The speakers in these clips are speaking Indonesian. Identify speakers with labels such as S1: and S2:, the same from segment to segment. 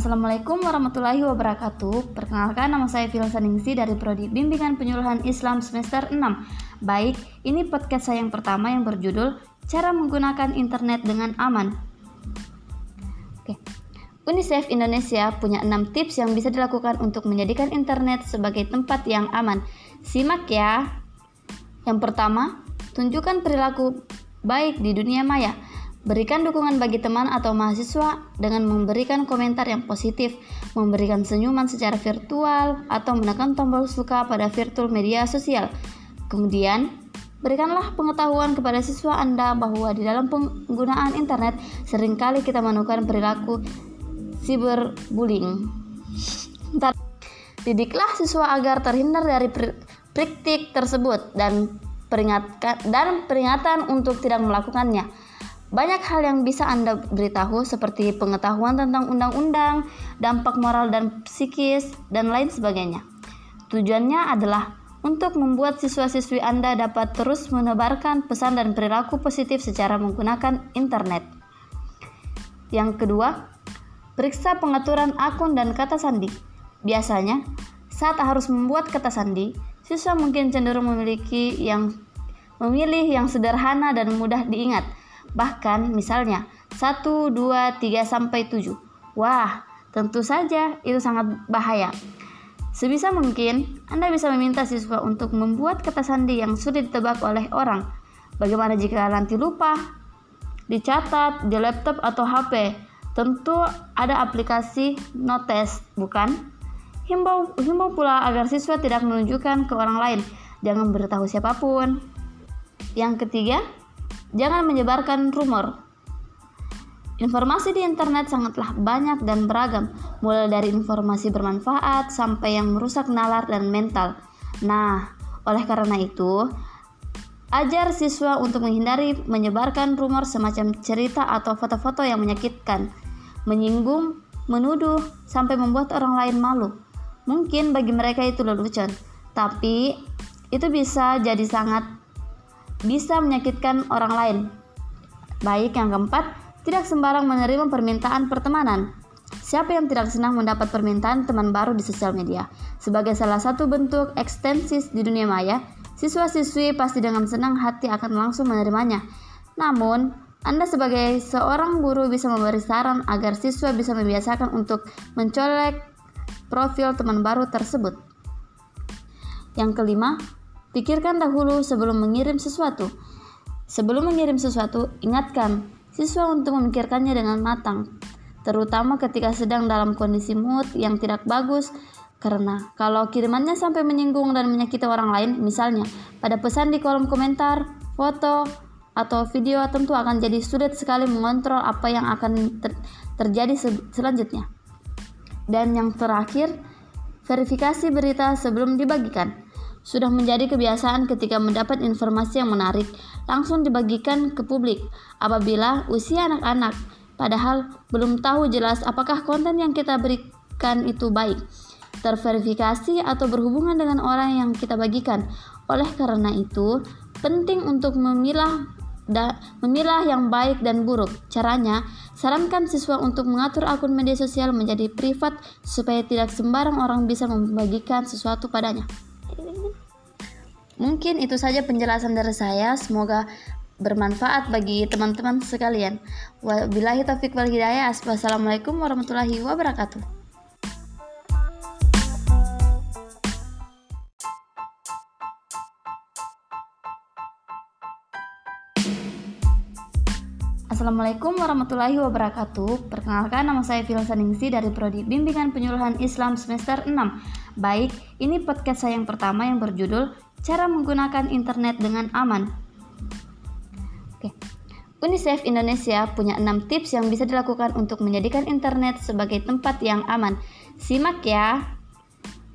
S1: Assalamualaikum warahmatullahi wabarakatuh. Perkenalkan nama saya Fil Saningsi dari Prodi Bimbingan Penyuluhan Islam semester 6. Baik, ini podcast saya yang pertama yang berjudul Cara Menggunakan Internet dengan Aman. Oke. UNICEF Indonesia punya 6 tips yang bisa dilakukan untuk menjadikan internet sebagai tempat yang aman. Simak ya. Yang pertama, tunjukkan perilaku baik di dunia maya. Berikan dukungan bagi teman atau mahasiswa dengan memberikan komentar yang positif, memberikan senyuman secara virtual, atau menekan tombol suka pada virtual media sosial. Kemudian, berikanlah pengetahuan kepada siswa Anda bahwa di dalam penggunaan internet sering kali kita menemukan perilaku cyberbullying. Didiklah siswa agar terhindar dari praktik tersebut dan dan peringatan untuk tidak melakukannya. Banyak hal yang bisa Anda beritahu seperti pengetahuan tentang undang-undang, dampak moral dan psikis, dan lain sebagainya. Tujuannya adalah untuk membuat siswa-siswi Anda dapat terus menebarkan pesan dan perilaku positif secara menggunakan internet. Yang kedua, periksa pengaturan akun dan kata sandi. Biasanya, saat harus membuat kata sandi, siswa mungkin cenderung memiliki yang memilih yang sederhana dan mudah diingat – Bahkan misalnya 1, 2, 3 sampai 7. Wah, tentu saja itu sangat bahaya. Sebisa mungkin, Anda bisa meminta siswa untuk membuat kata sandi yang sudah ditebak oleh orang. Bagaimana jika nanti lupa? Dicatat di laptop atau HP. Tentu ada aplikasi notes, bukan? Himbau, himbau pula agar siswa tidak menunjukkan ke orang lain. Jangan beritahu siapa pun. Yang ketiga, Jangan menyebarkan rumor. Informasi di internet sangatlah banyak dan beragam, mulai dari informasi bermanfaat sampai yang merusak nalar dan mental. Nah, oleh karena itu, ajar siswa untuk menghindari menyebarkan rumor semacam cerita atau foto-foto yang menyakitkan, menyinggung, menuduh, sampai membuat orang lain malu. Mungkin bagi mereka itu lelucon, tapi itu bisa jadi sangat bisa menyakitkan orang lain. Baik yang keempat, tidak sembarang menerima permintaan pertemanan. Siapa yang tidak senang mendapat permintaan teman baru di sosial media? Sebagai salah satu bentuk ekstensis di dunia maya, siswa-siswi pasti dengan senang hati akan langsung menerimanya. Namun, Anda sebagai seorang guru bisa memberi saran agar siswa bisa membiasakan untuk mencolek profil teman baru tersebut. Yang kelima, Pikirkan dahulu sebelum mengirim sesuatu. Sebelum mengirim sesuatu, ingatkan siswa untuk memikirkannya dengan matang, terutama ketika sedang dalam kondisi mood yang tidak bagus. Karena kalau kirimannya sampai menyinggung dan menyakiti orang lain, misalnya pada pesan di kolom komentar, foto, atau video tentu akan jadi sulit sekali mengontrol apa yang akan ter terjadi se selanjutnya. Dan yang terakhir, verifikasi berita sebelum dibagikan. Sudah menjadi kebiasaan ketika mendapat informasi yang menarik, langsung dibagikan ke publik apabila usia anak-anak, padahal belum tahu jelas apakah konten yang kita berikan itu baik, terverifikasi atau berhubungan dengan orang yang kita bagikan. Oleh karena itu, penting untuk memilah da, memilah yang baik dan buruk. Caranya, sarankan siswa untuk mengatur akun media sosial menjadi privat supaya tidak sembarang orang bisa membagikan sesuatu padanya. Mungkin itu saja penjelasan dari saya. Semoga bermanfaat bagi teman-teman sekalian. Wabillahi taufik wal hidayah. Wassalamualaikum warahmatullahi wabarakatuh. Assalamualaikum warahmatullahi wabarakatuh. Perkenalkan nama saya Fil Saningsi dari Prodi Bimbingan Penyuluhan Islam semester 6. Baik, ini podcast saya yang pertama yang berjudul Cara menggunakan internet dengan aman. Oke. UNICEF Indonesia punya 6 tips yang bisa dilakukan untuk menjadikan internet sebagai tempat yang aman. Simak ya.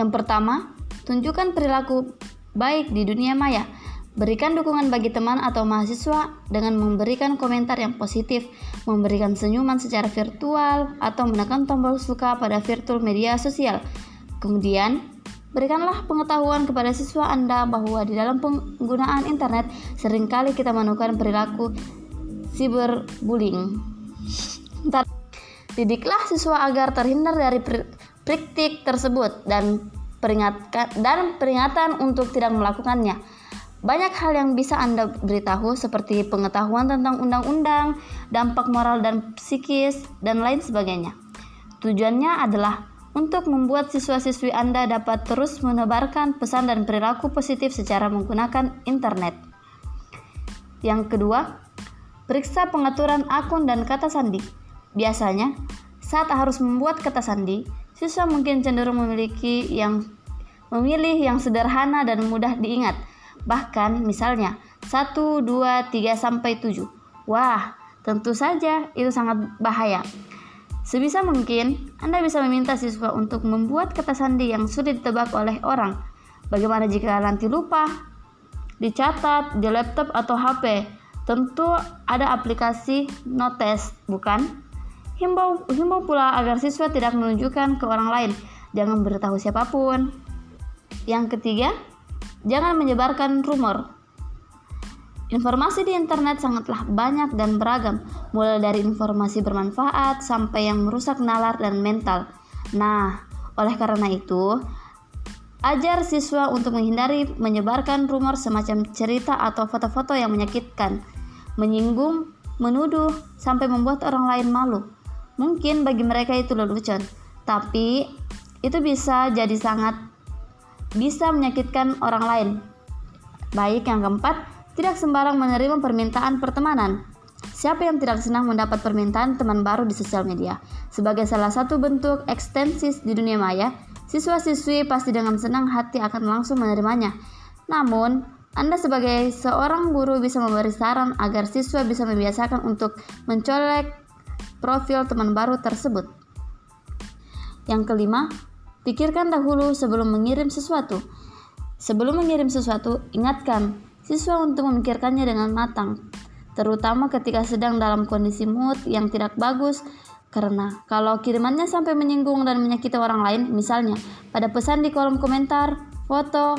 S1: Yang pertama, tunjukkan perilaku baik di dunia maya. Berikan dukungan bagi teman atau mahasiswa dengan memberikan komentar yang positif, memberikan senyuman secara virtual, atau menekan tombol suka pada virtual media sosial. Kemudian, Berikanlah pengetahuan kepada siswa Anda bahwa di dalam penggunaan internet sering kali kita menemukan perilaku cyberbullying. Didiklah siswa agar terhindar dari praktik tersebut dan dan peringatan untuk tidak melakukannya. Banyak hal yang bisa Anda beritahu seperti pengetahuan tentang undang-undang, dampak moral dan psikis, dan lain sebagainya. Tujuannya adalah untuk membuat siswa-siswi Anda dapat terus menebarkan pesan dan perilaku positif secara menggunakan internet. Yang kedua, periksa pengaturan akun dan kata sandi. Biasanya, saat harus membuat kata sandi, siswa mungkin cenderung memiliki yang memilih yang sederhana dan mudah diingat. Bahkan misalnya 1, 2, 3 sampai 7. Wah, tentu saja itu sangat bahaya. Sebisa mungkin, Anda bisa meminta siswa untuk membuat kata sandi yang sudah ditebak oleh orang. Bagaimana jika nanti lupa? Dicatat di laptop atau HP. Tentu ada aplikasi notes, bukan? Himbau, himbau pula agar siswa tidak menunjukkan ke orang lain. Jangan beritahu siapa pun. Yang ketiga, jangan menyebarkan rumor. Informasi di internet sangatlah banyak dan beragam, mulai dari informasi bermanfaat sampai yang merusak nalar dan mental. Nah, oleh karena itu, ajar siswa untuk menghindari menyebarkan rumor semacam cerita atau foto-foto yang menyakitkan, menyinggung, menuduh, sampai membuat orang lain malu. Mungkin bagi mereka itu lelucon, tapi itu bisa jadi sangat bisa menyakitkan orang lain. Baik yang keempat, tidak sembarang menerima permintaan pertemanan. Siapa yang tidak senang mendapat permintaan teman baru di sosial media? Sebagai salah satu bentuk ekstensis di dunia maya, siswa-siswi pasti dengan senang hati akan langsung menerimanya. Namun, anda sebagai seorang guru bisa memberi saran agar siswa bisa membiasakan untuk mencolek profil teman baru tersebut. Yang kelima, pikirkan dahulu sebelum mengirim sesuatu. Sebelum mengirim sesuatu, ingatkan siswa untuk memikirkannya dengan matang, terutama ketika sedang dalam kondisi mood yang tidak bagus, karena kalau kirimannya sampai menyinggung dan menyakiti orang lain, misalnya pada pesan di kolom komentar, foto,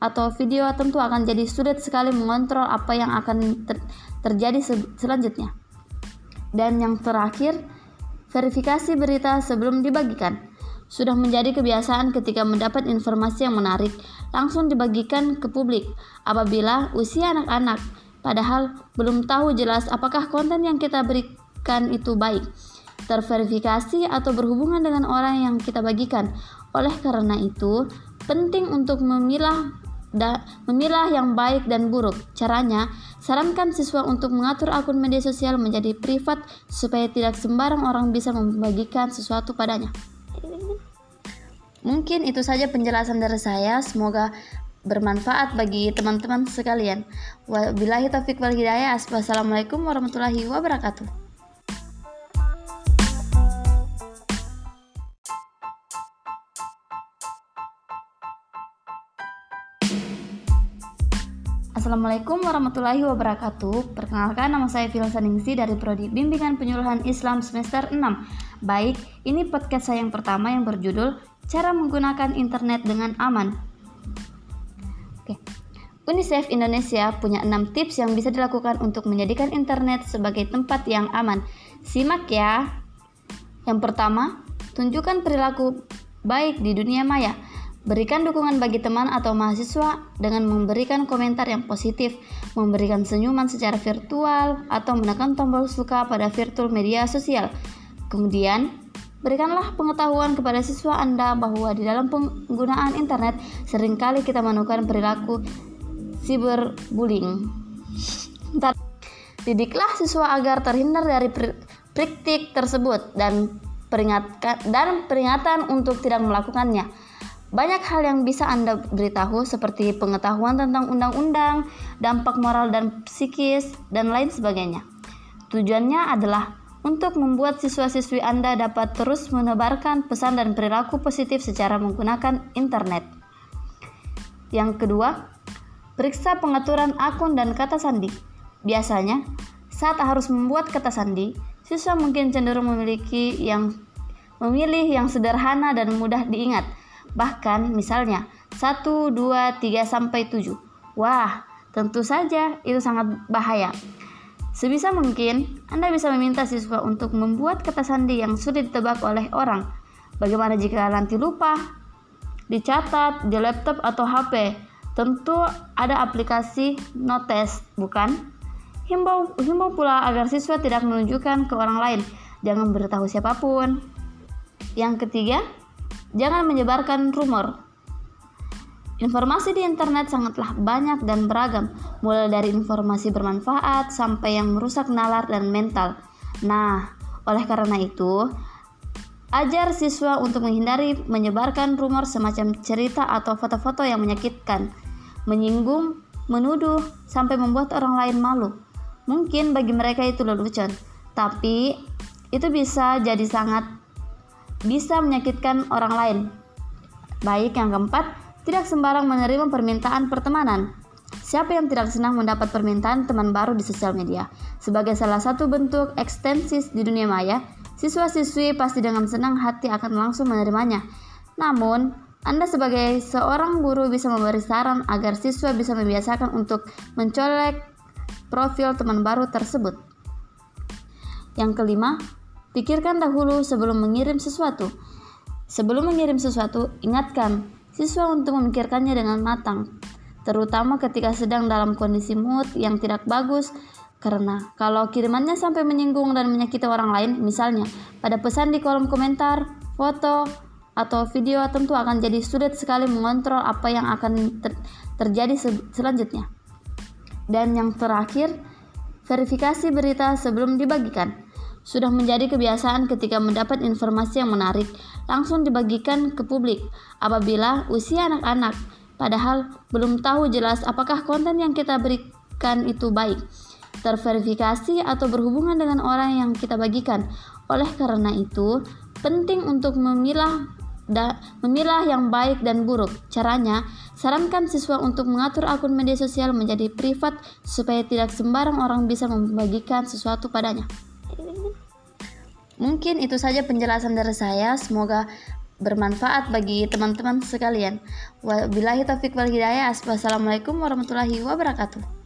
S1: atau video tentu akan jadi sulit sekali mengontrol apa yang akan ter terjadi se selanjutnya. Dan yang terakhir, verifikasi berita sebelum dibagikan. Sudah menjadi kebiasaan ketika mendapat informasi yang menarik, langsung dibagikan ke publik apabila usia anak-anak, padahal belum tahu jelas apakah konten yang kita berikan itu baik, terverifikasi atau berhubungan dengan orang yang kita bagikan. Oleh karena itu, penting untuk memilah da, memilah yang baik dan buruk. Caranya, sarankan siswa untuk mengatur akun media sosial menjadi privat supaya tidak sembarang orang bisa membagikan sesuatu padanya. Mungkin itu saja penjelasan dari saya. Semoga bermanfaat bagi teman-teman sekalian. Wabillahi taufik wal hidayah. Wassalamualaikum warahmatullahi wabarakatuh. Assalamualaikum warahmatullahi wabarakatuh. Perkenalkan nama saya Filsa Ningsi dari Prodi Bimbingan Penyuluhan Islam semester 6. Baik, ini podcast saya yang pertama yang berjudul Cara Menggunakan Internet dengan Aman. Oke. UNICEF Indonesia punya 6 tips yang bisa dilakukan untuk menjadikan internet sebagai tempat yang aman. Simak ya. Yang pertama, tunjukkan perilaku baik di dunia maya. Berikan dukungan bagi teman atau mahasiswa dengan memberikan komentar yang positif, memberikan senyuman secara virtual, atau menekan tombol suka pada virtual media sosial. Kemudian, berikanlah pengetahuan kepada siswa Anda bahwa di dalam penggunaan internet sering kali kita menemukan perilaku cyberbullying. Didiklah siswa agar terhindar dari praktik tersebut dan peringatkan dan peringatan untuk tidak melakukannya. Banyak hal yang bisa Anda beritahu seperti pengetahuan tentang undang-undang, dampak moral dan psikis, dan lain sebagainya. Tujuannya adalah untuk membuat siswa-siswi Anda dapat terus menebarkan pesan dan perilaku positif secara menggunakan internet. Yang kedua, periksa pengaturan akun dan kata sandi. Biasanya, saat harus membuat kata sandi, siswa mungkin cenderung memiliki yang memilih yang sederhana dan mudah diingat – Bahkan misalnya 1, 2, 3 sampai 7. Wah, tentu saja itu sangat bahaya. Sebisa mungkin, Anda bisa meminta siswa untuk membuat kata sandi yang sudah ditebak oleh orang. Bagaimana jika nanti lupa? Dicatat di laptop atau HP. Tentu ada aplikasi notes, bukan? Himbau, himbau pula agar siswa tidak menunjukkan ke orang lain. Jangan beritahu siapa pun. Yang ketiga, jangan menyebarkan rumor. Informasi di internet sangatlah banyak dan beragam, mulai dari informasi bermanfaat sampai yang merusak nalar dan mental. Nah, oleh karena itu, ajar siswa untuk menghindari menyebarkan rumor semacam cerita atau foto-foto yang menyakitkan, menyinggung, menuduh, sampai membuat orang lain malu. Mungkin bagi mereka itu lelucon, tapi itu bisa jadi sangat bisa menyakitkan orang lain. Baik yang keempat, tidak sembarang menerima permintaan pertemanan. Siapa yang tidak senang mendapat permintaan teman baru di sosial media? Sebagai salah satu bentuk ekstensis di dunia maya, siswa-siswi pasti dengan senang hati akan langsung menerimanya. Namun, Anda sebagai seorang guru bisa memberi saran agar siswa bisa membiasakan untuk mencolek profil teman baru tersebut. Yang kelima, pikirkan dahulu sebelum mengirim sesuatu. Sebelum mengirim sesuatu, ingatkan siswa untuk memikirkannya dengan matang, terutama ketika sedang dalam kondisi mood yang tidak bagus, karena kalau kirimannya sampai menyinggung dan menyakiti orang lain, misalnya pada pesan di kolom komentar, foto, atau video tentu akan jadi sulit sekali mengontrol apa yang akan ter terjadi se selanjutnya. Dan yang terakhir, verifikasi berita sebelum dibagikan. Sudah menjadi kebiasaan ketika mendapat informasi yang menarik, langsung dibagikan ke publik apabila usia anak-anak, padahal belum tahu jelas apakah konten yang kita berikan itu baik, terverifikasi atau berhubungan dengan orang yang kita bagikan. Oleh karena itu, penting untuk memilah da, memilah yang baik dan buruk. Caranya, sarankan siswa untuk mengatur akun media sosial menjadi privat supaya tidak sembarang orang bisa membagikan sesuatu padanya. Mungkin itu saja penjelasan dari saya. Semoga bermanfaat bagi teman-teman sekalian. Wabillahi taufik wal hidayah. Wassalamualaikum warahmatullahi wabarakatuh.